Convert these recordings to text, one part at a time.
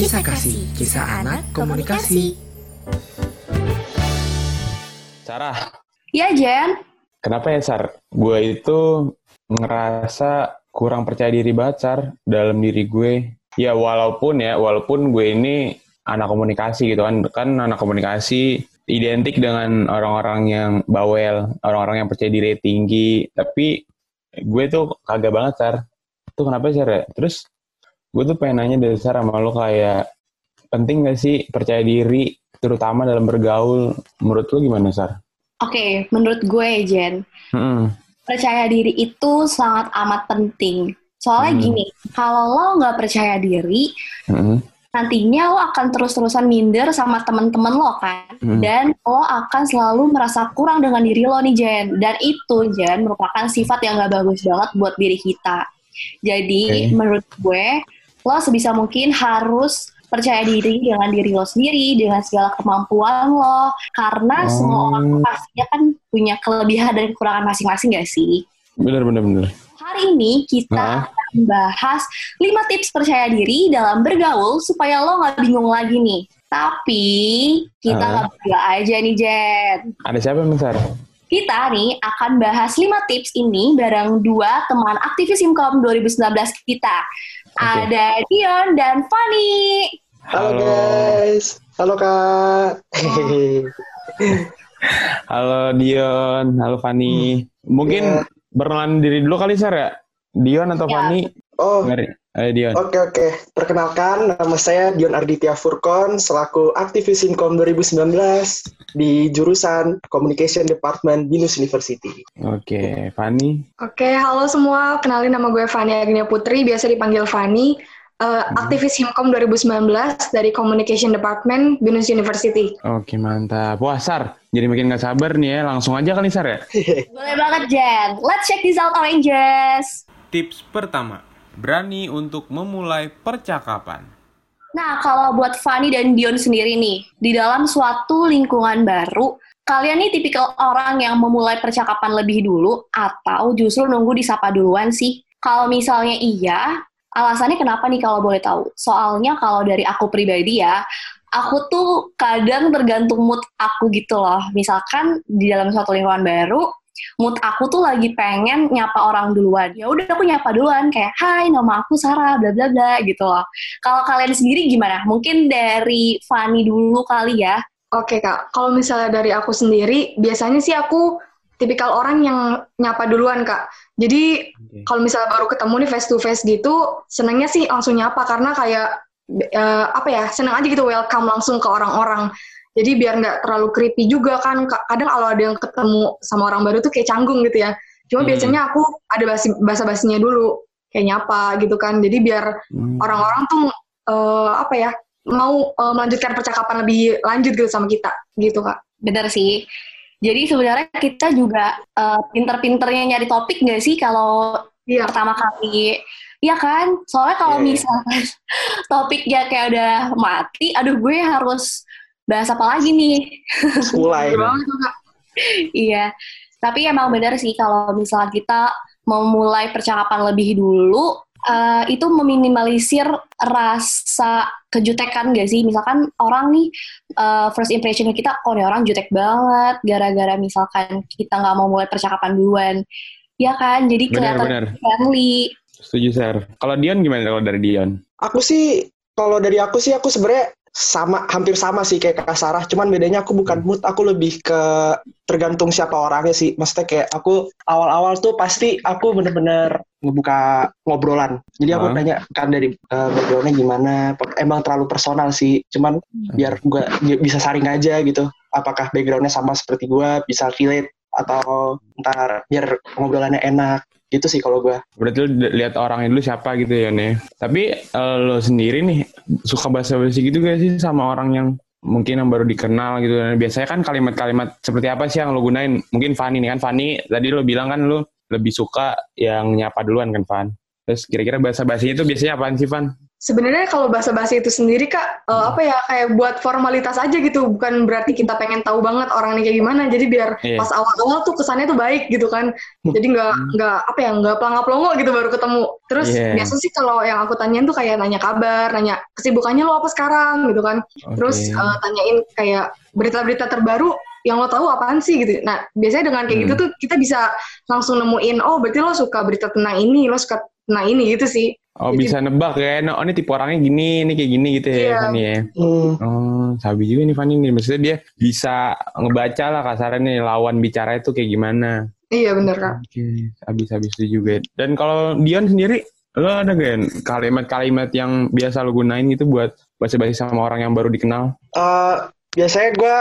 Kisah kasih, kisah anak, komunikasi. Sarah, Iya, Jen. kenapa ya Sar? Gue itu ngerasa kurang percaya diri banget Sar dalam diri gue. Ya walaupun ya, walaupun gue ini anak komunikasi gitu kan, kan anak komunikasi identik dengan orang-orang yang bawel, orang-orang yang percaya diri tinggi. Tapi gue tuh kagak banget Sar. Itu kenapa Sar ya? Terus gue tuh pengen nanya dari Sar sama lo kayak penting gak sih percaya diri terutama dalam bergaul menurut lo gimana Sar? Oke, menurut gue, Jen, Hmm. percaya diri itu sangat amat penting. Soalnya Hmm. gini, kalau lo nggak percaya diri, Hmm. nantinya lo akan terus-terusan minder sama temen-temen lo kan. Hmm. Dan lo akan selalu merasa kurang dengan diri lo nih, Jen. Dan itu, Jen, merupakan sifat yang nggak bagus banget buat diri kita. Jadi, Oke. menurut gue, lo sebisa mungkin harus percaya diri dengan diri lo sendiri, dengan segala kemampuan lo. Karena Oh. semua orang pastinya kan punya kelebihan dan kekurangan masing-masing gak sih? Bener, bener, bener. Hari ini kita akan bahas 5 tips percaya diri dalam bergaul supaya lo nggak bingung lagi nih. Tapi kita nggak berdua aja nih Jen. Ada siapa nih, Sar? Kita nih akan bahas 5 tips ini bareng dua teman aktivis Himkom 2019 kita. Oke. Ada Dion dan Fanny. Halo, guys. Halo Kak. Halo Dion, halo Fani. Mungkin Iya. berkenalan diri dulu kali Sar ya? Dion atau Ya. Fani? oh, Mari, ayo Dion. oke oke. Perkenalkan, nama saya Dion Arditya Furkon selaku aktivis Inkom 2019 di jurusan Communication Department Binus University. Oke, Fani. Oke, halo semua. Kenalin nama gue Fani Agnia Putri, biasa dipanggil Fani. Eh, aktivis Himkom 2019 dari Communication Department Binus University. Oke, mantap. Wah, Sar. Jadi makin gak sabar nih ya. Langsung aja kali Sar ya? Boleh banget Jen. Let's check this out Oranges. Tips pertama, berani untuk memulai percakapan. Nah, kalau buat Fanny dan Dion sendiri nih, di dalam suatu lingkungan baru, kalian nih tipikal orang yang memulai percakapan lebih dulu atau justru nunggu disapa duluan sih? Kalau misalnya iya, alasannya kenapa nih kalau boleh tahu? Soalnya kalau dari aku pribadi ya, aku tuh kadang tergantung mood aku gitu loh. Misalkan di dalam suatu lingkungan baru, mood aku tuh lagi pengen nyapa orang duluan. Ya udah aku nyapa duluan kayak, "Hai, nama aku Sarah, bla bla bla" gitu loh. Kalau kalian sendiri gimana? Mungkin dari Fanny dulu kali ya. Oke, Kak. Kalau misalnya dari aku sendiri, biasanya sih aku tipikal orang yang nyapa duluan, Kak. Jadi, Oke. kalau misalnya baru ketemu nih face to face gitu, senangnya sih langsung nyapa karena kayak eh, apa ya, senang aja gitu welcome langsung ke orang-orang. Jadi biar nggak terlalu creepy juga kan. Ka- Kadang kalau ada yang ketemu sama orang baru tuh kayak canggung gitu ya. Cuma Hmm. biasanya aku ada basi, basa-basinya dulu, kayak nyapa gitu kan. Jadi biar Hmm. orang-orang tuh eh, apa ya mau eh, melanjutkan percakapan lebih lanjut gitu sama kita gitu kak. Bener sih. Jadi sebenarnya kita juga eh, pinter-pinternya nyari topik nggak sih kalau Iya. pertama kali? Iya kan? Soalnya kalau Iya, iya. misalkan topiknya kayak udah mati, aduh gue harus bahas apa lagi nih? Mulai. Iya. Tapi emang benar sih kalau misalnya kita memulai percakapan lebih dulu, eh, itu meminimalisir rasa kejutekan gak sih? Misalkan orang nih, eh, first impression kita, oh nih orang jutek banget, gara-gara misalkan kita nggak mau mulai percakapan duluan. Ya kan? Jadi kelihatan friendly. Setuju, Sar. Kalau Dion gimana kalau dari Dion? Aku sih, kalau dari aku sih, aku sebenarnya sama, hampir sama sih kayak Kak Sarah. Cuman bedanya aku bukan mood, aku lebih ke tergantung siapa orangnya sih. Maksudnya kayak aku awal-awal tuh pasti aku bener-bener ngebuka ngobrolan. Jadi aku tanya kan dari eh, backgroundnya gimana. Emang terlalu personal sih. Cuman biar gue bisa saring aja gitu. Apakah backgroundnya sama seperti gue, bisa relate atau ntar biar ngobrolannya enak. Gitu sih kalau gue. Berarti lu lihat orangnya dulu siapa gitu ya, nih. Tapi eh, lo sendiri nih suka basa-basi gitu gak sih sama orang yang mungkin yang baru dikenal gitu. Dan biasanya kan kalimat-kalimat seperti apa sih yang lo gunain? Mungkin Fanny nih kan Fanny tadi lo bilang kan lo lebih suka yang nyapa duluan kan Fan. Terus kira-kira bahasa basinya itu biasanya apaan sih Fan? Sebenarnya kalau bahasa basi itu sendiri kak eh, apa ya kayak buat formalitas aja gitu. Bukan berarti kita pengen tahu banget orang ini kayak gimana. Jadi biar Iya. pas awal-awal tuh kesannya tuh baik gitu kan. Jadi nggak nggak apa ya nggak pelangap-pelongo gitu baru ketemu. Terus Iya. biasa sih kalau yang aku tanyain tuh kayak nanya kabar nanya kesibukannya lo apa sekarang gitu kan. Terus Oke. eh, tanyain kayak berita-berita terbaru yang lo tahu apaan sih gitu. Nah biasanya dengan kayak Hmm. gitu tuh kita bisa langsung nemuin oh berarti lo suka berita tentang ini lo suka tentang ini gitu sih Oh Jadi- bisa nebak ya, oh ini tipe orangnya gini, ini kayak gini gitu ya Iya. Fanny ya. Hmm. Oh, sabi juga nih Fanny nih. Maksudnya dia bisa ngebaca lah kasarnya nih lawan bicara itu kayak gimana. iya bener kak Oke, habis-habis itu juga. Dan kalau Dion sendiri, lo ada gak kalimat-kalimat yang biasa lo gunain gitu buat bahasa-bahasa sama orang yang baru dikenal? Eh, biasanya gue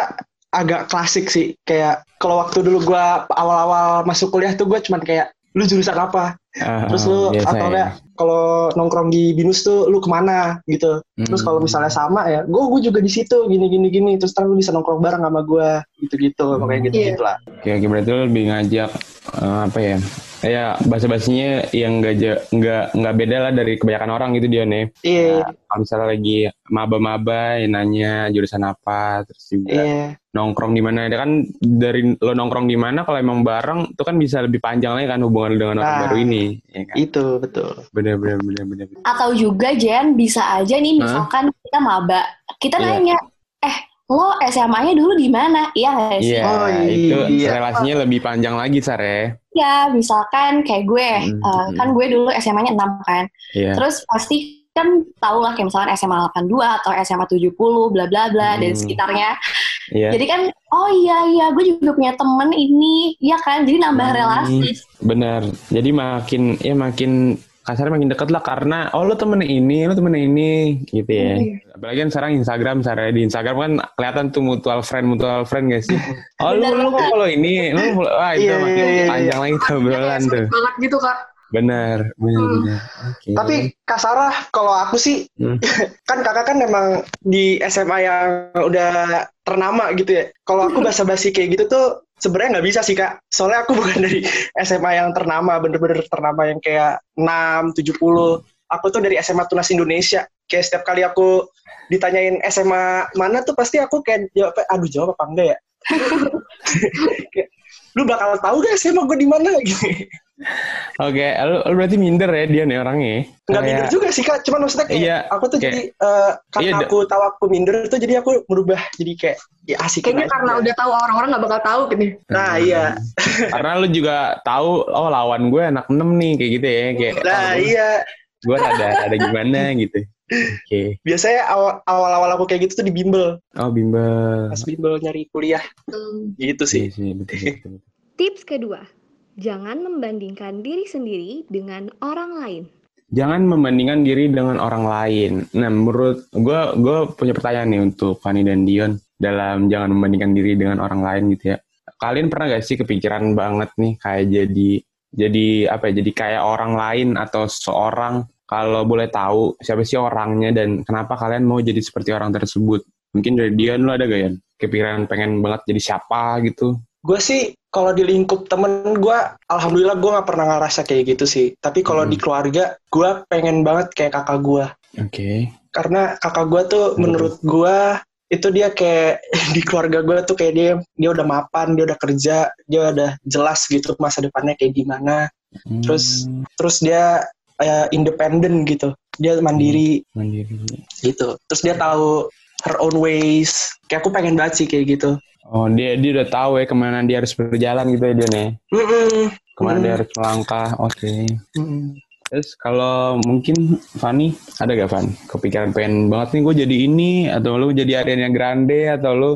agak klasik sih kayak kalau waktu dulu gue awal-awal masuk kuliah tuh gue cuman kayak lu jurusan apa Ah, terus lu biasa atau ya. Kalau nongkrong di binus tuh lu ke mana gitu terus Hmm. kalau misalnya sama ya gue gue juga di situ gini gini gini terus ntar lu bisa nongkrong bareng sama gue gitu gitu pokoknya gitu Iya. gitu lah Oke, oke berarti lo lebih ngajak eh, apa ya? Ya bahasa basinya yang nggak nggak nggak beda lah dari kebanyakan orang gitu dia nih. iya Kalau misalnya lagi maba-maba, ya nanya jurusan apa, terus juga iya nongkrong di mana. Ya kan dari lo nongkrong di mana, kalau emang bareng, itu kan bisa lebih panjang lagi kan hubungan lo dengan orang Nah. baru ini. Ya kan? itu betul Bener, bener, bener, bener. Atau juga Jen bisa aja nih misalkan kita maba, kita Iya. nanya, eh lo SMA-nya dulu di mana? Iya nggak sih? Iya, Oh, itu iya. relasinya lebih panjang lagi, Sare. Iya, misalkan kayak gue, Mm, eh, mm. kan gue dulu SMA-nya 6 kan. Iya. Terus pasti kan tau lah kayak misalkan SMA 82 atau SMA 70 bla bla bla dan Hmm. sekitarnya. Iya. Jadi kan oh iya iya gue juga punya temen ini, iya kan? Jadi nambah Hmm. relasi. Bener. Jadi makin ya makin kasarnya makin deket lah karena oh lo temen ini, lo temen ini gitu ya. Iya. Apalagi kan sekarang Instagram, Sarah di Instagram kan kelihatan tuh mutual friend, mutual friend gak sih? Oh lu Bener lu banget. follow ini, follow, wah itu Iya, makin iya, iya. panjang lagi tuh obrolan Kayak tuh. banget gitu kak Bener, bener, Hmm. Oke. tapi Kak Sarah kalau aku sih Hmm. kan kakak kan emang di SMA yang udah ternama gitu ya kalau aku basa-basi kayak gitu tuh sebenarnya nggak bisa sih kak. Soalnya aku bukan dari SMA yang ternama bener-bener ternama yang kayak 6, 70 aku tuh dari SMA Tunas Indonesia. Kayak setiap kali aku ditanyain SMA mana tuh pasti aku kayak jawab aduh jawab apa enggak ya? Lu bakal tahu gak SMA gue di mana? Gitu Oke, lu, lu berarti minder ya dia nih orangnya. nggak Kayak- minder juga sih kak cuman maksudnya kayak Iya, aku tuh kayak- jadi eh, karena Iya, aku tahu aku minder tuh jadi aku merubah jadi kayak ya asik kayaknya karena udah tahu orang-orang nggak bakal tahu gitu nah iya Karena lu juga tahu, oh lawan gue anak 6 nih kayak gitu ya, kayak nah iya gue ada ada gimana gitu. Oke. biasanya awal awal awal aku kayak gitu tuh di bimbel Oh bimbel. pas bimbel nyari kuliah Hmm. gitu Iya sih sih, betul, betul, betul. Tips kedua, jangan membandingkan diri sendiri dengan orang lain. Jangan membandingkan diri dengan orang lain. Nah, menurut gue, gue punya pertanyaan nih untuk Fanny dan Dion dalam jangan membandingkan diri dengan orang lain gitu ya. Kalian pernah gak sih kepikiran banget nih kayak jadi jadi apa ya? Jadi kayak orang lain atau seorang kalau boleh tahu siapa sih orangnya dan kenapa kalian mau jadi seperti orang tersebut? Mungkin dari Dion lo ada gak ya? Kepikiran pengen banget jadi siapa gitu? Gue sih kalau di lingkup temen gue alhamdulillah gue nggak pernah ngerasa kayak gitu sih. Tapi kalau Hmm. di keluarga gue pengen banget kayak kakak gue Oke. karena kakak gue tuh Hmm. menurut gue itu dia kayak di keluarga gue tuh kayak dia dia udah mapan dia udah kerja dia udah jelas gitu masa depannya kayak gimana. Hmm, Terus- terus dia eh, independen gitu. Dia mandiri. mandiri. gitu. Terus dia tahu her own ways. Kayak aku pengen banget sih kayak gitu Oh, dia dia udah tahu ya ke mana dia harus berjalan gitu ya dia nih. Mm-mm. Ke mana Hmm. dia harus melangkah. Oke. Mm-mm. Terus kalau mungkin Fanny ada gak Van? Kepikiran pengen banget nih gue jadi ini atau lu jadi Ariana Grande atau lu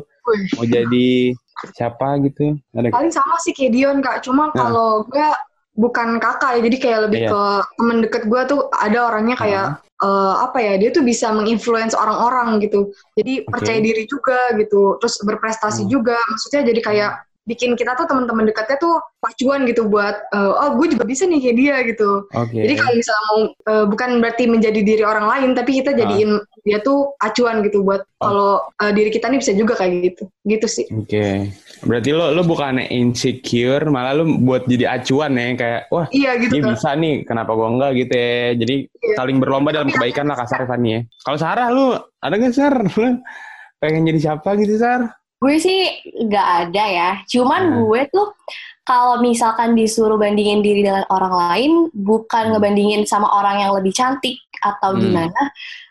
mau jadi siapa gitu? Ada gak? paling sama sih kayak Dion kak cuma Nah. kalau gue bukan kakak ya jadi kayak lebih Iya. ke temen deket gue tuh ada orangnya kayak eh, apa ya dia tuh bisa menginfluence orang-orang gitu jadi Oke. percaya diri juga gitu terus berprestasi Hmm. juga maksudnya jadi kayak bikin kita tuh teman-teman dekatnya tuh pacuan gitu buat eh, oh gue juga bisa nih kayak dia gitu. Oke. Jadi kalau misalnya mau eh, bukan berarti menjadi diri orang lain, tapi kita jadiin dia tuh acuan gitu buat kalau eh, diri kita nih bisa juga kayak gitu, gitu sih. Oke. Berarti lo lo bukan insecure, malah lo buat jadi acuan ya kayak wah Iya gitu kan. bisa nih, kenapa gua enggak gitu ya. Jadi Iya. saling berlomba dalam kebaikan lah kasar Fanny ya. Kalau Sarah lu ada nggak Sar? Lu pengen jadi siapa gitu Sar? Gue sih nggak ada ya. Cuman Hmm. gue tuh kalau misalkan disuruh bandingin diri dengan orang lain, bukan ngebandingin sama orang yang lebih cantik atau Hmm. gimana.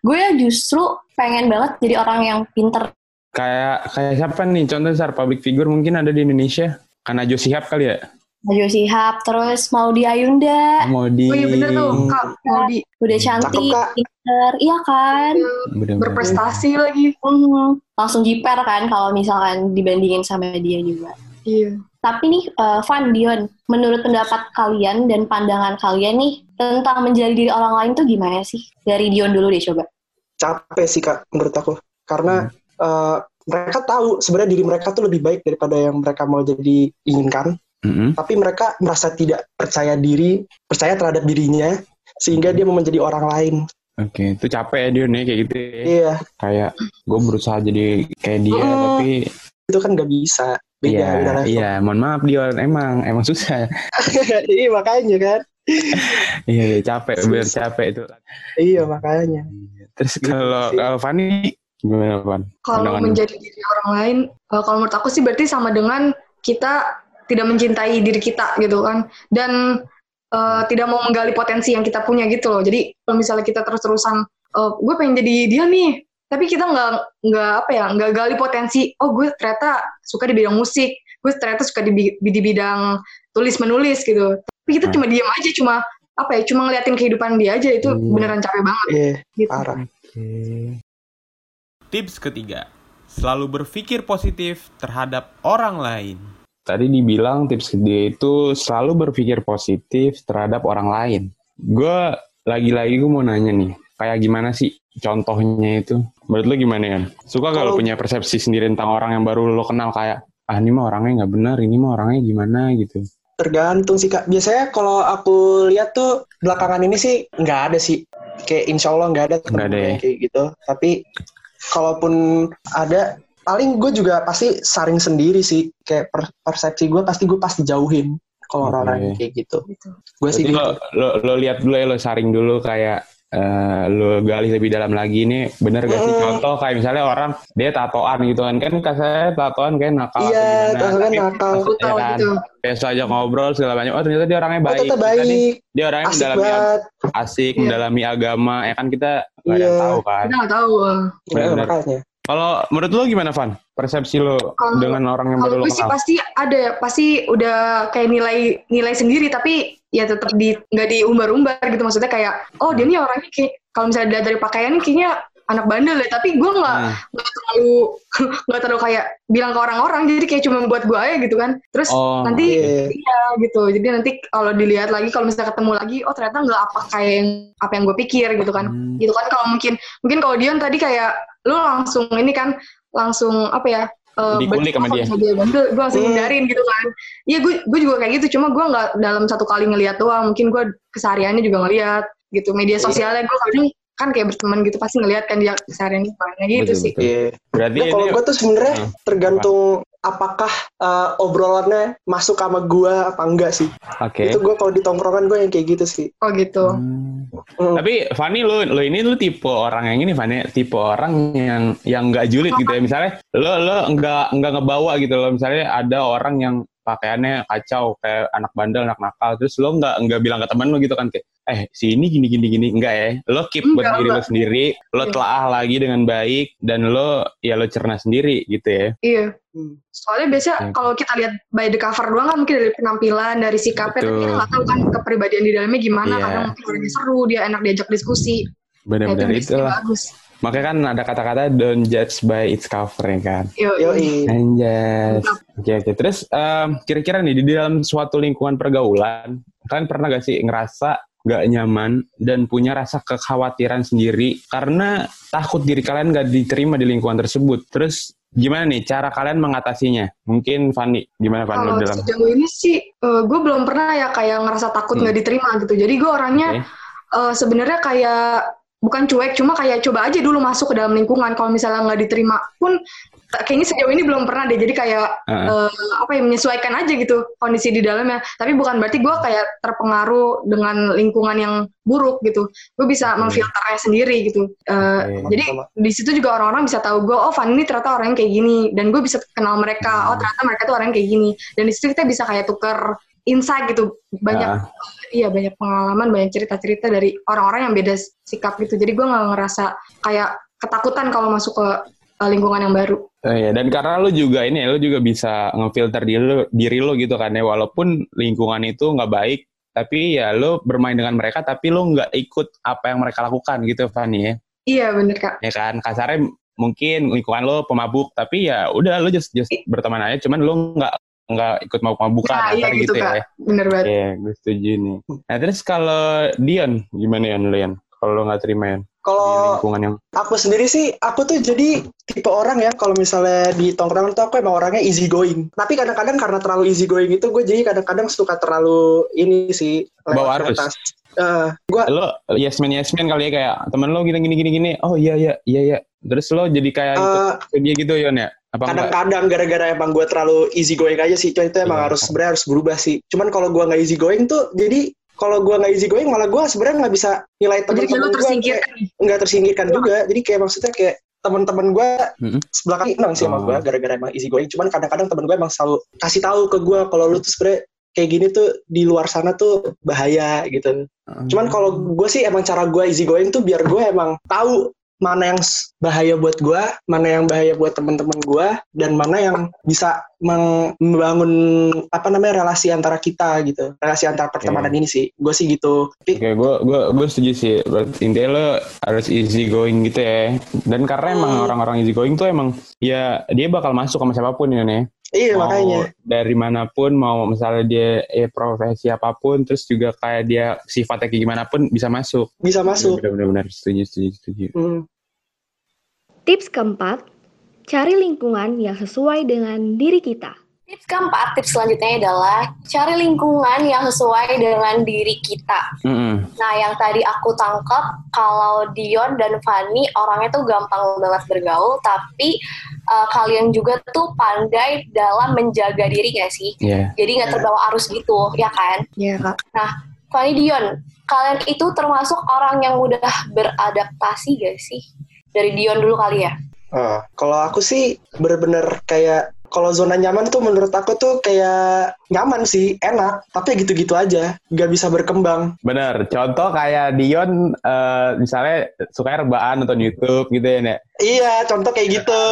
Gue justru pengen banget jadi orang yang pinter. Kayak kayak siapa nih? Contoh Sar public figure mungkin ada di Indonesia. Karena Jo Sihab kali ya? Najwa Shihab, terus Maudi Ayunda, Mau di Oh iya bener tuh, Kak, mau di udah Hmm. cantik, Cakep, Kak. pinter, iya kan? Bener-bener. berprestasi lagi. Hmm, langsung jiper kan kalau misalkan dibandingin sama dia juga. Iya. Tapi nih, eh, Van Dion, menurut pendapat kalian dan pandangan kalian nih tentang menjadi diri orang lain tuh gimana sih? Dari Dion dulu deh coba. capek sih kak menurut aku karena eh, mereka tahu sebenarnya diri mereka tuh lebih baik daripada yang mereka mau jadi inginkan Mm-mm. tapi mereka merasa tidak percaya diri percaya terhadap dirinya sehingga dia mau menjadi orang lain Oke, itu capek ya Dion ya kayak gitu ya. iya Kayak gue berusaha jadi kayak dia, Mm. tapi itu kan nggak bisa beda iya, beda level iya, mohon maaf Dion, emang emang susah. iya makanya kan Iya, iya, capek, bener Susah. capek itu. iya makanya Terus Gitu kalau kalau Fani gimana Van? Kalau Pandangan- menjadi diri orang lain, eh, kalau menurut aku sih berarti sama dengan kita tidak mencintai diri kita gitu kan, dan eh, tidak mau menggali potensi yang kita punya gitu loh. Jadi kalau misalnya kita terus-terusan, eh, gue pengen jadi dia nih, tapi kita nggak nggak apa ya, nggak gali potensi. Oh gue ternyata suka di bidang musik, gue ternyata suka di, di bidang tulis menulis gitu. Tapi kita Hmm. cuma diam aja, cuma apa ya, cuma ngeliatin kehidupan dia aja itu Iya. beneran capek banget iya gitu. parah Tips ketiga, selalu berpikir positif terhadap orang lain. Tadi dibilang tips dia itu selalu berpikir positif terhadap orang lain. Gue lagi-lagi gue mau nanya nih, kayak gimana sih contohnya itu? Menurut lu gimana ya? Suka lo Kalau- punya persepsi sendiri tentang orang yang baru lo kenal kayak ah ini mah orangnya nggak benar, ini mah orangnya gimana gitu. tergantung sih kak biasanya kalau aku lihat tuh belakangan ini sih nggak ada sih kayak insya Allah nggak ada temen Nggak ada ya? kayak gitu tapi kalaupun ada paling gue juga pasti saring sendiri sih. Kayak per- persepsi gue pasti gue pasti jauhin kalau orang-orang yang kayak gitu. Gitu. gue sih lo, lo, lo lihat dulu ya, lo saring dulu kayak eh, lo gali lebih dalam lagi nih bener gak sih? Contoh kayak misalnya orang dia tatoan gitu kan. Kan saya tatoan kayak nakal atau iya gimana, tahu kan nakal. Brutal ya kan, gitu. besok aja ngobrol segala macam. Oh ternyata dia orangnya oh baik. tetap Ternyata nih, baik. dia orangnya asik mendalami banget. asik Iya. mendalami agama. Ya kan kita nggak ada yang Iya. tahu kan. Kita nggak tahu. Iya, Bener. makanya. Kalau menurut lo gimana Van? Persepsi lo Kalau- dengan orang yang baru lo gue sih kenal? pasti ada, pasti udah kayak nilai nilai sendiri, tapi ya tetap di nggak diumbar-umbar gitu. Maksudnya kayak, oh dia nih orangnya kayak kalau misalnya dilihat dari pakaian kayaknya anak bandel ya, tapi gue nggak Hmm. nggak terlalu nggak terlalu kayak bilang ke orang-orang, jadi kayak cuma buat gue aja gitu kan. Terus Oh, nanti iya iya gitu, jadi nanti kalau dilihat lagi, kalau misalnya ketemu lagi, oh ternyata nggak apa kayak yang apa yang gue pikir gitu kan. Hmm. Gitu kan kalau mungkin mungkin kalau Dion tadi kayak lu langsung ini kan langsung apa ya eh, Dikulik sama berarti dia. bandel gue langsung Hmm. hindarin gitu kan iya gue gue juga kayak gitu cuma gue nggak dalam satu kali ngeliat doang mungkin gue kesehariannya juga ngeliat gitu media Iya. sosialnya gue kadang kan kayak berteman gitu pasti ngeliat kan dia kesehariannya gimana gitu Betul, sih. betul. iya berarti Nah, kalau gue tuh sebenarnya Hmm. tergantung apakah eh, obrolannya masuk sama gue apa enggak sih. Oke. Itu gue kalau di tongkrongan gue yang kayak gitu sih. Oh gitu. Hmm. Hmm. Tapi Fani lu lu ini lu tipe orang yang ini Fani tipe orang yang yang nggak julid gitu ya. Misalnya lu lu nggak nggak ngebawa gitu loh. Misalnya ada orang yang pakaiannya kacau kayak anak bandel anak nakal terus lo nggak nggak bilang ke temen lu gitu kan kayak eh si ini gini gini gini enggak ya lo keep buat diri lo sendiri lo Iya. telaah lagi dengan baik dan lo ya lo cerna sendiri gitu ya iya Hmm. soalnya biasanya Oke. kalau kita lihat by the cover doang kan mungkin dari penampilan dari sikapnya tapi kita Betul. nggak tahu kan kepribadian di dalamnya gimana Iya. kadang mungkin orangnya seru dia enak diajak diskusi nah, itu benar-benar itulah bagus makanya kan ada kata-kata don't judge by its cover ya kan Yo, Yoi. Anjas. Oke oke. Terus em, kira-kira nih di dalam suatu lingkungan pergaulan, kalian pernah gak sih ngerasa gak nyaman dan punya rasa kekhawatiran sendiri karena takut diri kalian gak diterima di lingkungan tersebut. Terus gimana nih cara kalian mengatasinya? Mungkin Fanny, gimana Fanny Kalau dalam? sejauh ini sih, gue belum pernah ya kayak ngerasa takut Hmm. nggak diterima gitu. Jadi gue orangnya Oke. eh, sebenarnya kayak bukan cuek, cuma kayak coba aja dulu masuk ke dalam lingkungan. Kalau misalnya nggak diterima pun kayaknya sejauh ini belum pernah deh. Jadi kayak Heeh. eh, apa ya menyesuaikan aja gitu kondisi di dalamnya. Tapi bukan berarti gue kayak terpengaruh dengan lingkungan yang buruk gitu. Gue bisa Oke. memfilternya sendiri gitu. Eh, Oke. Jadi di situ juga orang-orang bisa tahu gue, oh Fanny ini ternyata orang yang kayak gini, dan gue bisa kenal mereka. Oh ternyata mereka tuh orang yang kayak gini. Dan di situ kita bisa kayak tuker insight gitu, banyak Ah. iya banyak pengalaman, banyak cerita-cerita dari orang-orang yang beda sikap gitu. Jadi gue nggak ngerasa kayak ketakutan kalau masuk ke eh, lingkungan yang baru. Oh iya, dan karena lu juga ini, lu juga bisa ngefilter diri lu, diri lu gitu kan ya, walaupun lingkungan itu nggak baik, tapi ya lu bermain dengan mereka, tapi lu nggak ikut apa yang mereka lakukan gitu, Fanny ya. Iya bener kak. Ya kan, kasarnya mungkin lingkungan lu pemabuk, tapi ya udah lu just, just berteman aja, cuman lu nggak nggak ikut mabuk-mabukan, Nah, iya gitu, gitu kak. ya. Bener banget. Iya, gue setuju nih. Nah terus kalau Dion, gimana ya Lian? Kalau lu nggak terima ya di Kalau lingkungan yang aku sendiri sih, aku tuh jadi tipe orang ya, kalau misalnya di tongkrongan tuh aku emang orangnya easy going. Tapi kadang-kadang karena terlalu easy going itu, gue jadi kadang-kadang suka terlalu ini sih. Bawa arus. batas. Eh, gue lo yes man yes man kali ya kayak temen lo gini gini gini gini oh iya iya iya iya terus lo jadi kayak ikut eh, dia gitu Yon ya kadang-kadang gara-gara emang gue terlalu easy going aja sih. Cuma itu emang Iya. harus sebenarnya harus berubah sih. Cuman kalau gue nggak easy going tuh, jadi kalau gue nggak easy going malah gue sebenarnya nggak bisa nilai Jadi kayak lu teman-teman gue nggak tersingkirkan juga. Jadi kayak maksudnya kayak teman-teman gue Mm-mm. sebelah kaki emang sih sama Oh. gue gara-gara emang easy going. Cuman kadang-kadang temen gue emang selalu kasih tahu ke gue kalau lu tuh sebenarnya kayak gini tuh di luar sana tuh bahaya gitu. Cuman kalau gue sih emang cara gue easy going tuh biar gue emang tahu mana yang bahaya buat gue, mana yang bahaya buat temen-temen gue, dan mana yang bisa membangun apa namanya relasi antara kita gitu, relasi antara pertemanan ini sih. Gue sih gitu. Oke, gue gue gue setuju sih. Intinya lo harus easy going gitu ya. Dan karena emang Hmm. orang-orang easy going tuh emang ya dia bakal masuk sama siapa pun ya nih. iya mau makanya. dari mana pun, mau misalnya dia eh, profesi apa pun, terus juga kayak dia sifatnya kayak gimana pun bisa masuk. bisa masuk. Benar-benar setuju, setuju, setuju. Hmm. Tips keempat, cari lingkungan yang sesuai dengan diri kita. Tips keempat, tips selanjutnya adalah cari lingkungan yang sesuai dengan diri kita. Mm-mm. Nah, yang tadi aku tangkap, kalau Dion dan Fanny orangnya tuh gampang banget bergaul, tapi eh, kalian juga tuh pandai dalam menjaga diri gak sih? Iya. Jadi nggak terbawa arus gitu, ya kan? Iya kak. Fanny Dion, kalian itu termasuk orang yang mudah beradaptasi gak sih? Dari Dion dulu kali ya? Ah, kalau aku sih bener-bener kayak kalau zona nyaman tuh menurut aku tuh kayak nyaman sih, enak, tapi gitu-gitu aja, nggak bisa berkembang. Bener, contoh kayak Dion eh, misalnya suka rebahan nonton YouTube gitu ya, Nek. Iya, contoh kayak gitu.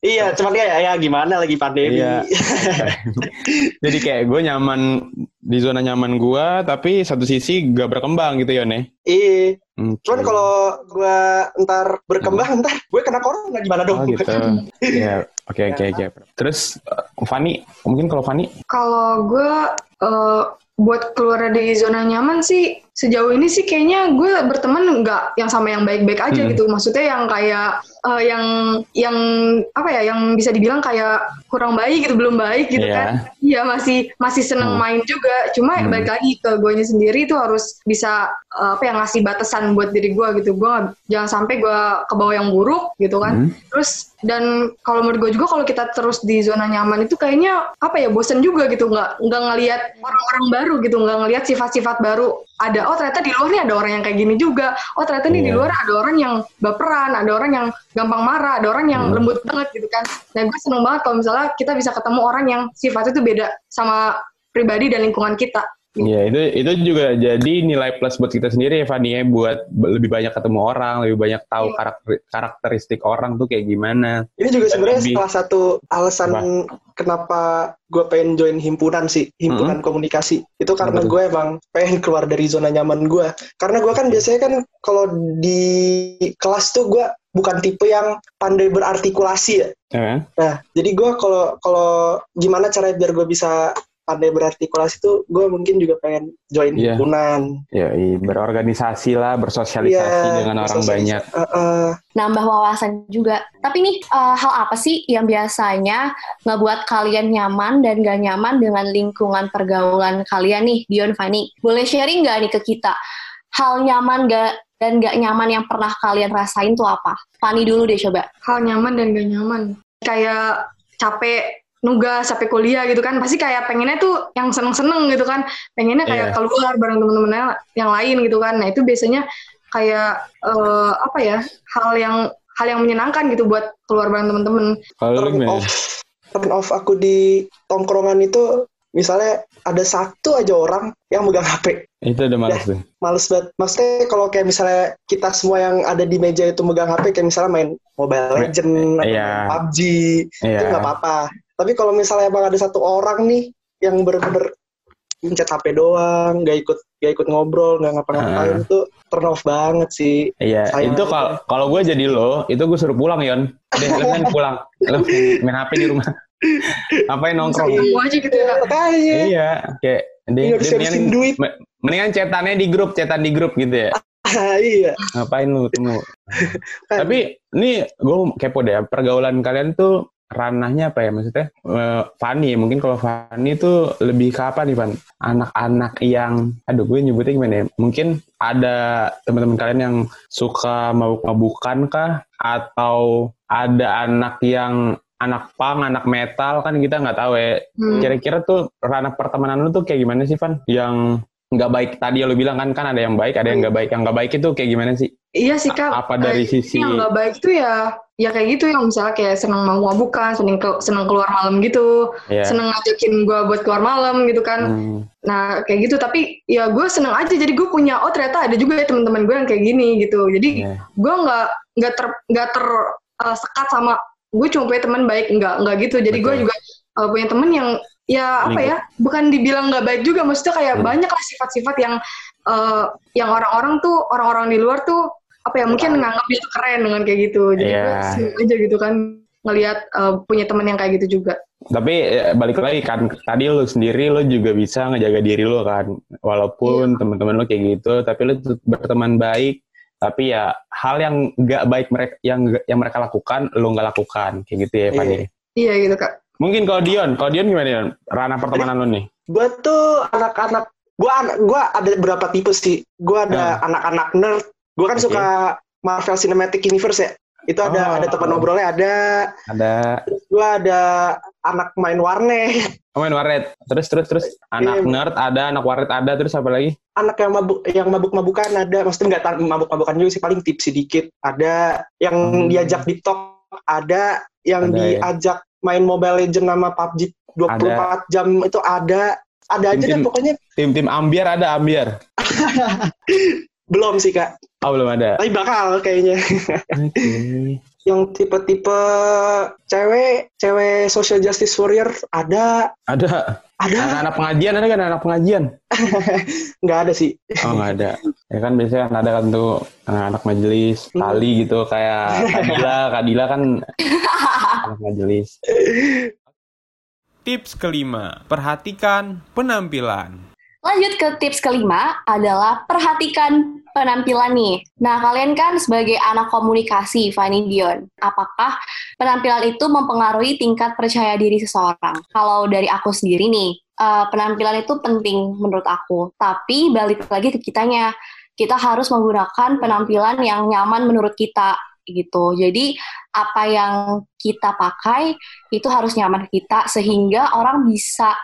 Iya, cuman kayak ya gimana lagi pandemi. Iya. Jadi kayak gue nyaman di zona nyaman gue, tapi satu sisi gak berkembang gitu ya, Nek. Iya. Oke. Cuman kalau gua ntar berkembang, ntar gue kena corona gimana dong? Oh gitu. Iya, oke oke oke. Terus eh, Fanny, mungkin kalau Fanny Kalau gue eh, buat keluar dari zona nyaman sih sejauh ini sih kayaknya gue berteman nggak yang sama yang baik-baik aja Hmm. gitu. Maksudnya yang kayak eh, yang yang apa ya yang bisa dibilang kayak kurang baik gitu, belum baik gitu Iya. kan. Iya masih masih seneng Hmm. main juga. Cuma Hmm. balik lagi ke gue sendiri itu harus bisa eh, apa ya ngasih batasan buat diri gue gitu. Gue jangan sampai gue ke bawah yang buruk gitu kan. Hmm. Terus dan kalau menurut gue juga kalau kita terus di zona nyaman itu kayaknya apa ya bosen juga gitu nggak nggak ngelihat orang-orang baru gitu nggak ngelihat sifat-sifat baru ada oh ternyata di luar nih ada orang yang kayak gini juga oh ternyata nih di Iya. luar ada orang yang baperan ada orang yang gampang marah ada orang yang Hmm. lembut banget gitu kan nah gue seneng banget kalau misalnya kita bisa ketemu orang yang sifatnya itu beda sama pribadi dan lingkungan kita Iya, itu itu juga jadi nilai plus buat kita sendiri ya Fanny ya, buat lebih banyak ketemu orang, lebih banyak tahu Iya. karakter karakteristik orang tuh kayak gimana. Ini juga sebenarnya lebih- salah satu alasan kenapa gue pengen join himpunan sih, himpunan komunikasi. Itu karena gue emang pengen keluar dari zona nyaman gue. Karena gue kan biasanya kan kalau di kelas tuh gue bukan tipe yang pandai berartikulasi ya. Nah, jadi gue kalau kalau gimana caranya biar gue bisa pandai berartikulasi tuh gue mungkin juga pengen join Iya. himpunan. Ya, i- berorganisasi lah, bersosialisasi Iya, dengan orang banyak. Eh, eh, nambah wawasan juga. Tapi nih, eh, hal apa sih yang biasanya ngebuat kalian nyaman dan gak nyaman dengan lingkungan pergaulan kalian nih, Dion, Fanny? Boleh sharing gak nih ke kita? Hal nyaman gak dan gak nyaman yang pernah kalian rasain tuh apa? Fanny dulu deh coba. hal nyaman dan gak nyaman kayak capek nugas capek kuliah gitu kan pasti kayak pengennya tuh yang seneng-seneng gitu kan pengennya kayak Iya. keluar bareng temen-temennya yang lain gitu kan nah itu biasanya kayak eh, apa ya hal yang hal yang menyenangkan gitu buat keluar bareng temen-temen turn off turn off aku di tongkrongan itu misalnya ada satu aja orang yang megang HP Itu udah males tuh. males banget maksudnya kalau kayak misalnya kita semua yang ada di meja itu megang HP kayak misalnya main Mobile Legend atau iya. main PUBG itu Iya. nggak apa-apa tapi kalau misalnya emang ada satu orang nih yang bener-bener mencet HP doang nggak ikut nggak ikut ngobrol nggak ngapa-ngapain itu turn off banget sih Iya, Sayang itu kalau kalau gue jadi lo, itu gue suruh pulang Yon. Deh, lu kan pulang, lu main HP di rumah. Ngapain nongkrong? ketemu aja gitu ya makanya Iya, kayak deh, habisin mendingan, duit me- mendingan cetannya di grup, cetan di grup gitu ya. iya Ngapain lu ketemu? Tapi ini gue kepo deh, pergaulan kalian tuh ranahnya apa ya maksudnya? Eh, Fanny, mungkin kalau Fanny tuh lebih ke apa nih Van? Anak-anak yang, aduh gue nyebutnya gimana ya? Mungkin ada teman-teman kalian yang suka mabuk-mabukan kah? Atau ada anak yang anak pang, anak metal kan kita nggak tahu ya. Hmm. Kira-kira tuh ranah pertemanan lu tuh kayak gimana sih Van? Yang nggak baik tadi lu bilang kan kan ada yang baik, ada yang nggak baik. Yang nggak baik itu kayak gimana sih? iya sih kak Apa dari Eh, sisi yang nggak baik tuh ya ya kayak gitu yang misalnya kayak seneng mau mabukan seneng ke- seneng keluar malam gitu ya? seneng ngajakin gue buat keluar malam gitu kan Hmm. Nah kayak gitu tapi ya gue seneng aja jadi gue punya oh ternyata ada juga ya teman-teman gue yang kayak gini gitu jadi Iya. gue nggak nggak ter nggak ter uh, sekat sama gue cuma punya teman baik nggak nggak gitu jadi gue juga uh, punya temen yang ya apa ya bukan dibilang nggak baik juga maksudnya kayak Hmm. banyak lah sifat-sifat yang uh, yang orang-orang tuh orang-orang di luar tuh apa ya mungkin nganggap itu keren dengan kayak gitu jadi gue Iya. seneng aja gitu kan ngelihat uh, punya teman yang kayak gitu juga Tapi eh, balik lagi kan tadi lu sendiri lu juga bisa ngejaga diri lu kan walaupun Iya. teman-teman lu kayak gitu tapi lu tetap berteman baik tapi ya hal yang nggak baik mereka yang yang mereka lakukan lu nggak lakukan kayak gitu ya Fanny. iya gitu kak Mungkin kalau Dion, kalau Dion gimana Dion? Ranah pertemanan lu nih? gue tuh anak-anak gue gue ada beberapa tipe sih gue ada Hmm. anak-anak nerd gue kan Oke. suka Marvel Cinematic Universe ya itu ada Oh. ada teman ngobrolnya ada Ada gue ada anak main warnet oh, main warnet. Terus terus terus anak Iya. nerd ada, anak warnet ada, terus apa lagi? anak yang mabuk yang mabuk-mabukan ada maksudnya nggak tar- mabuk-mabukan juga sih paling tips sedikit ada yang Hmm. diajak di talk ada yang Ada, ya. Main Mobile Legend sama PUBG 24 jam itu ada ada aja deh Tim-tim. pokoknya Tim-tim ambiar ada ambiar. belum sih kak Oh belum ada. tapi bakal kayaknya Oke. yang tipe-tipe cewek cewek social justice warrior ada Ada. Ada Anak-anak pengajian ada kan anak pengajian? nggak ada sih Oh nggak ada. Ya kan biasanya kan ada kan tuh anak-anak majelis, Hmm. tali gitu kayak Kadila, Kadila kan anak majelis. Tips kelima, perhatikan penampilan. Lanjut ke tips kelima adalah perhatikan penampilan nih. Nah, kalian kan sebagai anak komunikasi, Fanny Dion, apakah penampilan itu mempengaruhi tingkat percaya diri seseorang? Kalau dari aku sendiri nih, eh, penampilan itu penting menurut aku. Tapi balik lagi ke kitanya, kita harus menggunakan penampilan yang nyaman menurut kita gitu. Jadi apa yang kita pakai itu harus nyaman kita sehingga orang bisa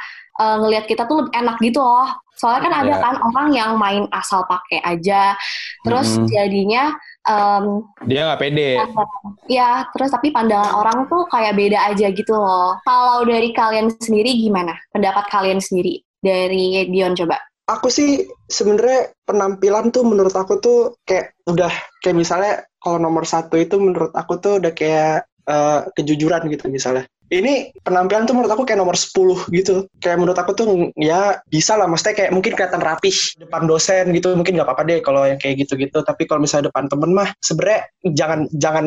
eh, ngelihat kita tuh lebih enak gitu loh. Soalnya kan ada Iya. kan orang yang main asal pakai aja, terus Mm-mm. jadinya em, Dia nggak pede. ya terus tapi pandangan orang tuh kayak beda aja gitu loh. Kalau dari kalian sendiri gimana? Pendapat kalian sendiri dari Dion coba. aku sih sebenarnya penampilan tuh menurut aku tuh kayak udah kayak misalnya kalau nomor satu itu menurut aku tuh udah kayak eh, kejujuran gitu misalnya ini penampilan tuh menurut aku kayak nomor 10 gitu. Kayak menurut aku tuh ya bisa lah. Maksudnya kayak mungkin kelihatan rapih depan dosen gitu. Mungkin nggak apa-apa deh kalau yang kayak gitu-gitu. Tapi kalau misalnya depan temen mah sebenarnya jangan jangan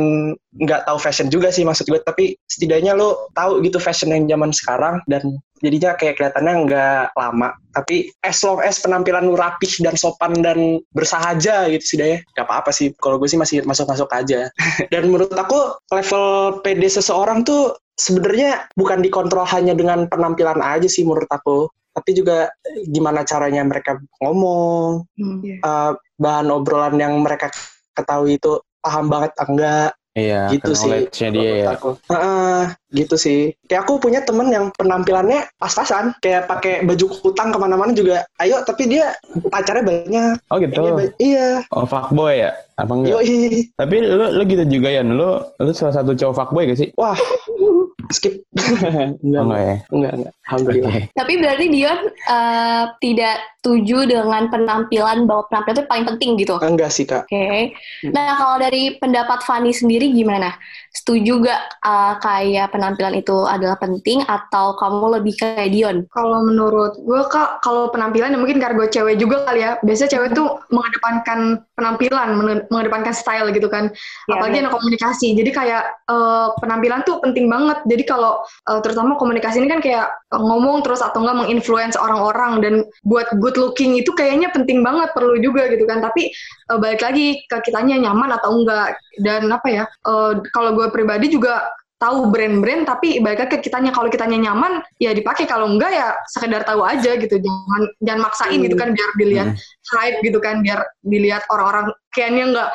nggak tahu fashion juga sih maksud gue. Tapi setidaknya lo tahu gitu fashion yang zaman sekarang dan jadinya kayak kelihatannya nggak lama. Tapi as long as penampilan lu rapih dan sopan dan bersahaja gitu sih deh gak apa-apa sih. Kalau gue sih masih masuk-masuk aja. Dan menurut aku level PD seseorang tuh sebenarnya bukan dikontrol hanya dengan penampilan aja sih menurut aku. Tapi juga gimana caranya mereka ngomong Hmm. uh, bahan obrolan yang mereka ketahui itu paham banget enggak Iya, gitu sih dia ya. menurut aku. Heeh, gitu sih kayak aku punya temen yang penampilannya pas-pasan kayak pakai baju kutang ke mana-mana juga ayo tapi dia pacarnya banyak Oh gitu. Iya, ba- iya Oh fuckboy ya? Apa enggak? yoi Tapi lu lu gitu juga ya, lu lu salah satu cowok fuckboy gak sih? wah skip enggak Oh, enggak ya? enggak enggak alhamdulillah Oke. Tapi berarti Dion eh, tidak setuju dengan penampilan bahwa penampilan itu paling penting gitu. Oke. enggak sih kak Nah kalau dari pendapat Fanny sendiri gimana? Setuju gak eh, kayak penampilan itu adalah penting atau kamu lebih kayak Dion? Kalau menurut gue kak, kalau penampilan ya mungkin karena gue cewek juga kali ya. Biasanya cewek tuh mengedepankan penampilan, menge- mengedepankan style gitu kan. Ya, Apalagi anak komunikasi. Jadi kayak eh, penampilan tuh penting banget. Jadi kalau eh, terutama komunikasi ini kan kayak ngomong terus atau enggak menginfluence orang-orang dan buat good looking itu kayaknya penting banget perlu juga gitu kan. Tapi eh, balik lagi ke kitanya nyaman atau enggak. Dan apa ya? eh, kalau gue pribadi juga tahu brand-brand tapi balik lagi ke kitanya. Kalau kitanya nyaman ya dipakai. Kalau enggak ya sekedar tahu aja gitu. Jangan jangan maksain gitu kan biar dilihat hype gitu kan biar dilihat orang-orang kayaknya nggak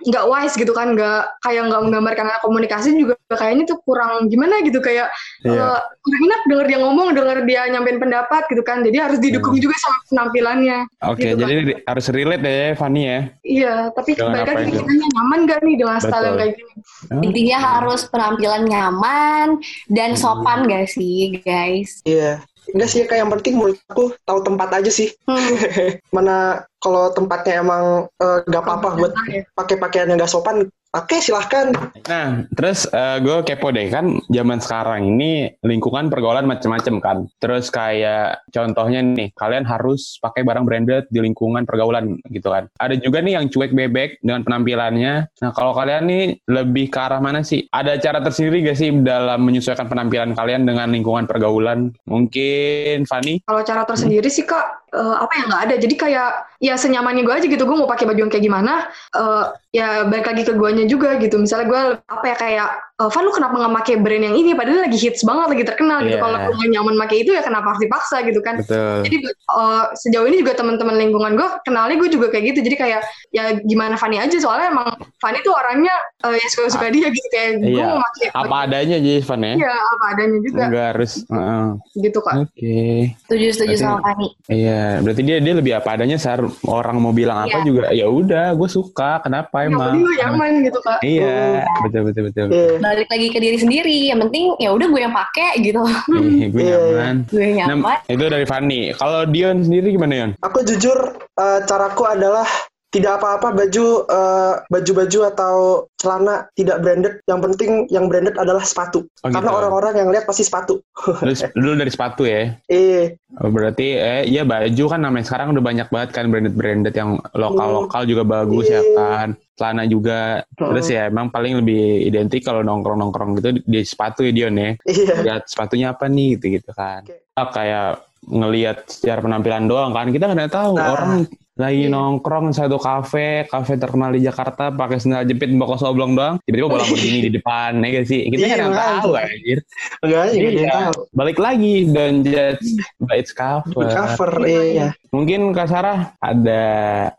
nggak wise gitu kan nggak kayak nggak menggambarkan komunikasi juga kayaknya tuh kurang gimana gitu kayak Iya. eh, kurang enak denger dia ngomong denger dia nyampein pendapat gitu kan jadi harus didukung Hmm. juga sama penampilannya Oke, Gitu, jadi ri- harus relate ya Fanny ya. iya tapi Dengan balik apa lagi itu? kitanya nyaman gak nih dengan style yang kayak gini Intinya harus penampilan nyaman dan sopan gak sih guys? iya enggak sih kak yang penting menurut aku tahu tempat aja sih Hmm. mana kalau tempatnya emang eh, nggak apa-apa buat Ya. pakai pakaian yang nggak sopan pakai silahkan Nah, terus gue kepo deh kan zaman sekarang ini lingkungan pergaulan macem-macem kan. Terus kayak contohnya nih, kalian harus pakai barang branded di lingkungan pergaulan gitu kan. Ada juga nih yang cuek bebek dengan penampilannya. Nah, kalau kalian nih lebih ke arah mana sih? Ada cara tersendiri gak sih dalam menyesuaikan penampilan kalian dengan lingkungan pergaulan? Mungkin Fanny? Kalau cara tersendiri sih kak, eh, apa yang nggak ada. Jadi kayak ya senyamannya gue aja gitu. Gue mau pakai baju yang kayak gimana, eh, ya balik lagi ke guanya juga gitu. Misalnya gue apa ya kayak, Van lu kenapa nggak pakai brand yang ini? Padahal lagi hits banget, lagi terkenal gitu. Iya. Kalau lu nggak nyaman pakai itu ya kenapa harus dipaksa gitu kan? Betul. Jadi eh, sejauh ini juga teman-teman lingkungan gue kenalnya gue juga kayak gitu. Jadi kayak ya gimana Fanny aja soalnya emang Fanny tuh orangnya eh, ya suka-suka dia gitu kayak gue Iya. mau pakai Apa adanya aja Van ya? Iya, apa adanya juga Enggak harus. Heeh. gitu kak. Oke. Setuju setuju Berarti- sama Fanny. Iya, berarti dia dia lebih apa adanya saat orang mau bilang apa Iya. juga ya udah, gue suka. Kenapa Yang emang? penting lu nyaman gitu kak. Iya, betul betul betul. Iya. Balik lagi ke diri sendiri. Yang penting ya udah gue yang pakai gitu. Ih, gue Iya. nyaman. gue yang Nah, nyaman. itu dari Fanny. Kalau Dion sendiri gimana Dion? Aku jujur eh, caraku adalah tidak apa-apa baju eh, baju-baju atau celana tidak branded. Yang penting yang branded adalah sepatu. Oh, Karena gitu. orang-orang yang lihat pasti sepatu. Dulu, dulu dari sepatu ya. Eh, Oh, berarti eh iya baju kan namanya sekarang udah banyak banget kan branded-branded yang lokal-lokal juga bagus ya Iya. kan. Celana juga. Terus ya emang paling lebih identik kalau nongkrong-nongkrong gitu di, di sepatu ya Dion ya. iya. lihat sepatunya apa nih gitu gitu kan Oke. Ah, kayak ngelihat secara penampilan doang kan kita nggak tahu Nah. orang lagi Iya. nongkrong di satu kafe kafe terkenal di Jakarta pakai sendal jepit bawa soblong doang. Tiba-tiba bola begini di depan ya gak sih? Kita Iya, kan tahu anjir. Enggak enggak Iya. tahu. balik lagi don't judge by its cover. Cover, iya. mungkin Kak Sarah ada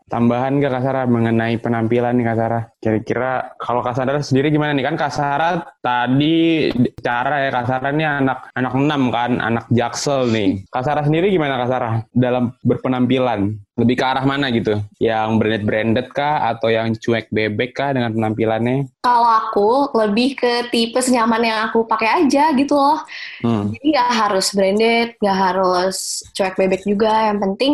tambahan gak Kak Sarah mengenai penampilan nih Kak Sarah? Kira-kira kalau Kak Sarah sendiri gimana nih? Kan Kak Sarah tadi cara ya Kak Sarah ini anak anak enam kan anak jaksel nih. Kak Sarah sendiri gimana Kak Sarah dalam berpenampilan lebih ke arah mana gitu yang branded branded kah atau yang cuek bebek kah dengan penampilannya Kalau aku lebih ke tipe senyaman yang aku pakai aja gitu loh. hmm. Jadi nggak harus branded, nggak harus cuek bebek juga. Yang penting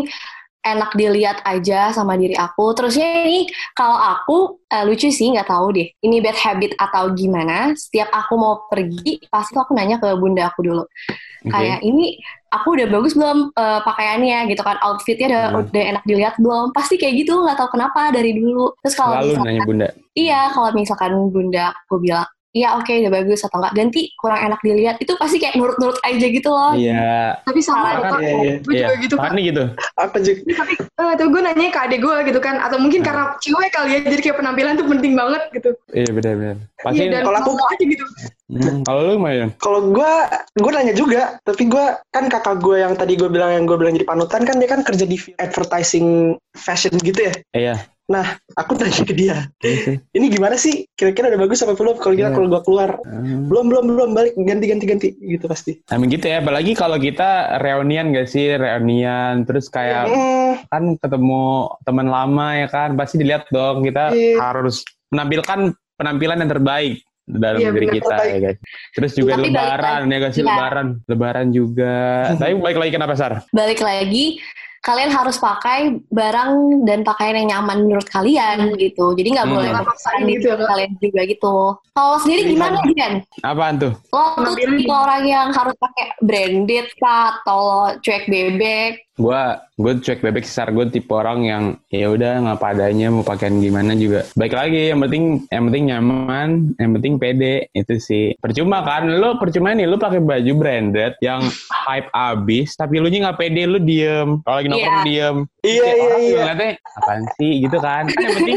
enak dilihat aja sama diri aku. Terusnya ini kalau aku eh, lucu sih nggak tahu deh. Ini bad habit atau gimana? Setiap aku mau pergi pasti aku nanya ke bunda aku dulu. Oke. Kayak ini aku udah bagus belum eh, pakaiannya gitu kan? Outfitnya udah, Hmm. udah enak dilihat belum? Pasti kayak gitu nggak tahu kenapa dari dulu. Terus kalau misalkan nanya bunda Iya, kalau misalkan bunda aku bilang, ya oke udah bagus atau enggak ganti kurang enak dilihat itu pasti kayak nurut-nurut aja gitu loh Iya. Tapi sama kak, Iya, iya. gue juga Iya. gitu kak. Fani gitu. Apa juga? Tapi eh, tuh gue nanya ke adek gue gitu kan, atau mungkin Nah. karena cewek kali ya, jadi kayak penampilan tuh penting banget gitu. Iya benar-benar. Pasti. Iya dan kalau aku- aja gitu. Hmm, kalau lu? Kalau gue, gue nanya juga, tapi gue kan kakak gue yang tadi gue bilang yang gue bilang jadi panutan kan dia kan kerja di advertising fashion gitu ya. Iya. Nah, aku tanya ke dia, sih. ini gimana sih? Kira-kira udah bagus apa belum? Kalau kira kalau gue keluar, Hmm. belum belum belum balik ganti ganti ganti gitu pasti. Emang gitu ya, apalagi kalau kita reunian gak sih, reunian, terus kayak Hmm, kan ketemu teman lama ya kan, pasti dilihat dong kita Iya. harus menampilkan penampilan yang terbaik dalam Iya, diri kita terbaik. ya guys. Terus juga Tapi balik lebaran ya guys, Iya. lebaran, lebaran juga. Tapi balik lagi kenapa Sar? balik lagi kalian harus pakai barang dan pakaian yang nyaman menurut kalian gitu. Jadi nggak Hmm. boleh memaksakan paksain diri gitu ya, kalian juga gitu. Kalau sendiri gimana Dian? Apaan tuh? lo tuh tipe orang yang harus pakai branded kah atau cuek bebek Gua gue cuek bebek sih, Sar. Gue tipe orang yang ya udah nggak padanya mau pakaian gimana juga. Baik lagi yang penting yang penting nyaman, yang penting pede itu sih. Percuma kan lu percuma nih lu pakai baju branded yang hype abis tapi lu nya nggak pede lu diem. Kalau lagi nongkrong diem. Iya iya iya. ngeliatnya apaan sih gitu kan. Yang penting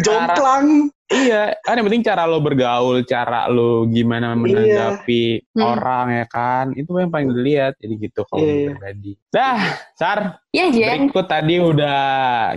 cara Jomplang. Iya, kan yang penting cara lo bergaul, cara lo gimana menanggapi Hmm. orang ya kan. Itu yang paling dilihat. Jadi gitu kalau Iya, iya. pribadi. Dah, Sar, ya Jen Berikut tadi udah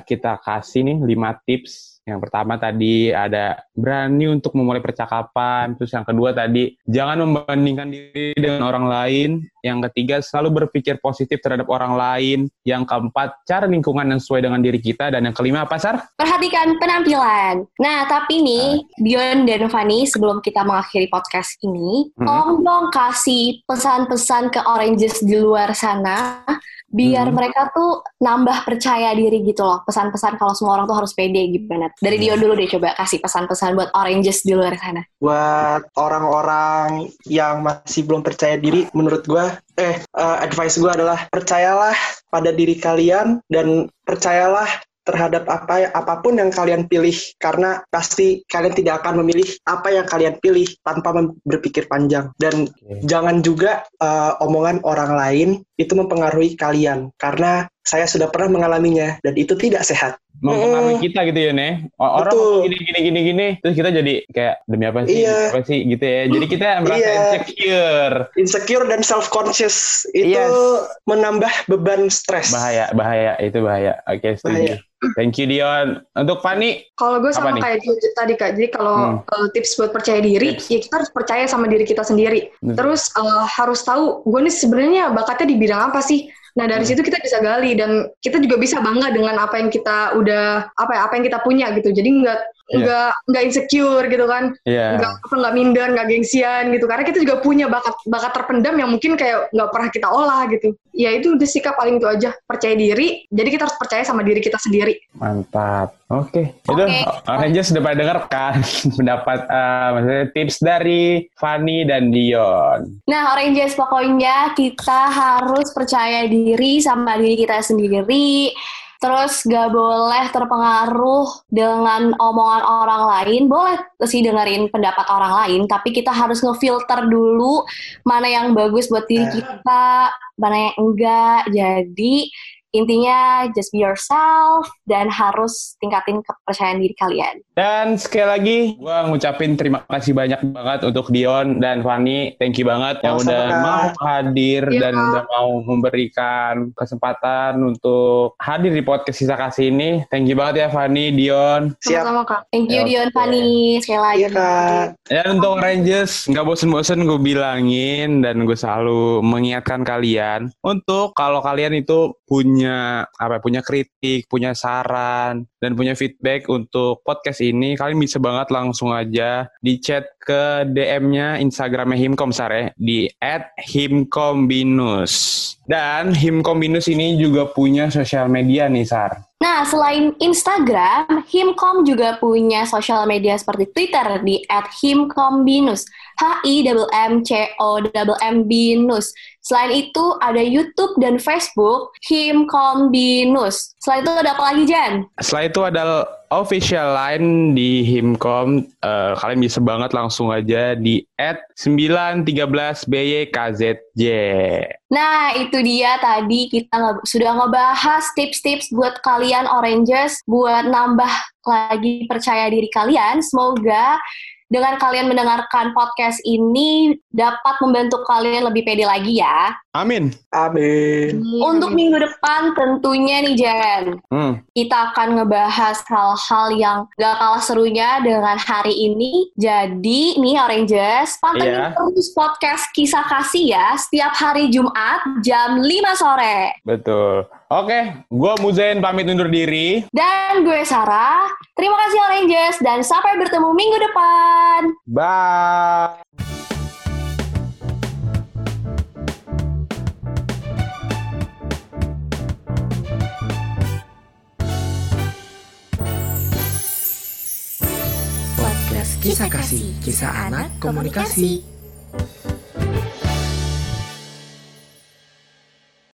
kita kasih nih 5 tips. Yang pertama tadi ada berani untuk memulai percakapan. Terus yang kedua tadi jangan membandingkan diri dengan orang lain. Yang ketiga selalu berpikir positif terhadap orang lain. Yang keempat cari lingkungan yang sesuai dengan diri kita. Dan yang kelima apa Sar? perhatikan penampilan. Nah, tapi nih, Dion dan Fanny, sebelum kita mengakhiri podcast ini, Hmm. tolong dong kasih pesan-pesan ke Oranges di luar sana, biar Hmm. mereka tuh nambah percaya diri gitu loh. Pesan-pesan kalau semua orang tuh harus pede gimana. Dari Dion dulu deh coba kasih pesan-pesan buat Oranges di luar sana. buat orang-orang yang masih belum percaya diri, menurut gua, eh, eh, advice gua adalah percayalah pada diri kalian dan percayalah terhadap apa apa pun yang kalian pilih karena pasti kalian tidak akan memilih apa yang kalian pilih tanpa berpikir panjang dan Oke. jangan juga eh, omongan orang lain itu mempengaruhi kalian karena saya sudah pernah mengalaminya dan itu tidak sehat. Mempengaruhi kita gitu ya. O- Orang Betul. gini, gini, gini, gini. Terus kita jadi kayak, demi apa sih? Iya. Apa sih? Gitu ya. Jadi kita merasa Iya. insecure. Insecure dan self conscious itu Yes. menambah beban stres. Bahaya, bahaya. Itu bahaya. Oke, setuju. Bahaya. Thank you, Dion. Untuk Fanny, Kalau gue sama nih? kayak Dio tadi kak, jadi kalau Hmm. uh, tips buat percaya diri, Tips. ya kita harus percaya sama diri kita sendiri. Betul. Terus uh, harus tahu gue nih sebenarnya bakatnya di bidang apa sih. Nah dari Hmm. situ kita bisa gali dan kita juga bisa bangga dengan apa yang kita udah apa ya apa yang kita punya gitu. Jadi nggak Iya. nggak nggak insecure gitu kan, ya. nggak apa nggak minder, nggak gengsian gitu. Karena kita juga punya bakat bakat terpendam yang mungkin kayak nggak pernah kita olah gitu. Ya itu udah sikap paling itu aja percaya diri. Jadi kita harus percaya sama diri kita sendiri. Mantap. Oke, itu Oke. Rangers sudah pada denger kan pendapat eh, maksudnya tips dari Fanny dan Dion. Nah, Oranges pokoknya kita harus percaya diri sama diri kita sendiri. Terus gak boleh terpengaruh dengan omongan orang lain. Boleh sih dengerin pendapat orang lain, tapi kita harus ngefilter dulu mana yang bagus buat diri kita, mana yang enggak. Jadi intinya just be yourself dan harus tingkatin kepercayaan diri kalian. Dan sekali lagi, gue ngucapin terima kasih banyak banget untuk Dion dan Fanny. Thank you banget yang udah Kak. mau hadir Iya, dan udah mau memberikan kesempatan untuk hadir di podcast Sisa Kasih ini. Thank you banget ya Fanny, Dion. Siap. Sama-sama kak. Thank you Oke. Dion Fanny sekali lagi. Iya kak. Dan untuk Rangers, nggak bosen-bosen gue bilangin dan gue selalu mengingatkan kalian untuk kalau kalian itu punya apa ya, punya kritik, punya saran dan punya feedback untuk podcast ini, kalian bisa banget langsung aja di chat ke DM-nya Instagramnya Himkom Sar ya, di @himkombinus. Dan Himkombinus ini juga punya sosial media nih Sar. Nah, selain Instagram, Himkom juga punya sosial media seperti Twitter di @himkombinus. H I M M C O M M binus. Selain itu ada YouTube dan Facebook Himkombinus. Selain itu ada apa lagi Jan? Setelah itu ada official line di Himkom. Eh, kalian bisa banget langsung aja di at 913BYKZJ. Nah, itu dia tadi kita sudah ngebahas tips-tips buat kalian Oranges buat nambah lagi percaya diri kalian. Semoga dengan kalian mendengarkan podcast ini dapat membantu kalian lebih pede lagi ya. Amin. Amin. Untuk minggu depan tentunya nih Jen, Hmm. kita akan ngebahas hal-hal yang gak kalah serunya dengan hari ini. Jadi nih Oranges, pantengin Iya. terus podcast Kisah Kasih ya setiap hari Jumat jam 5 sore. Betul. Oke, gua Muzain pamit undur diri. Dan gue Sarah. Terima kasih Oranges dan sampai bertemu minggu depan. Bye. Kisah Kasih, Kisah Anak Komunikasi.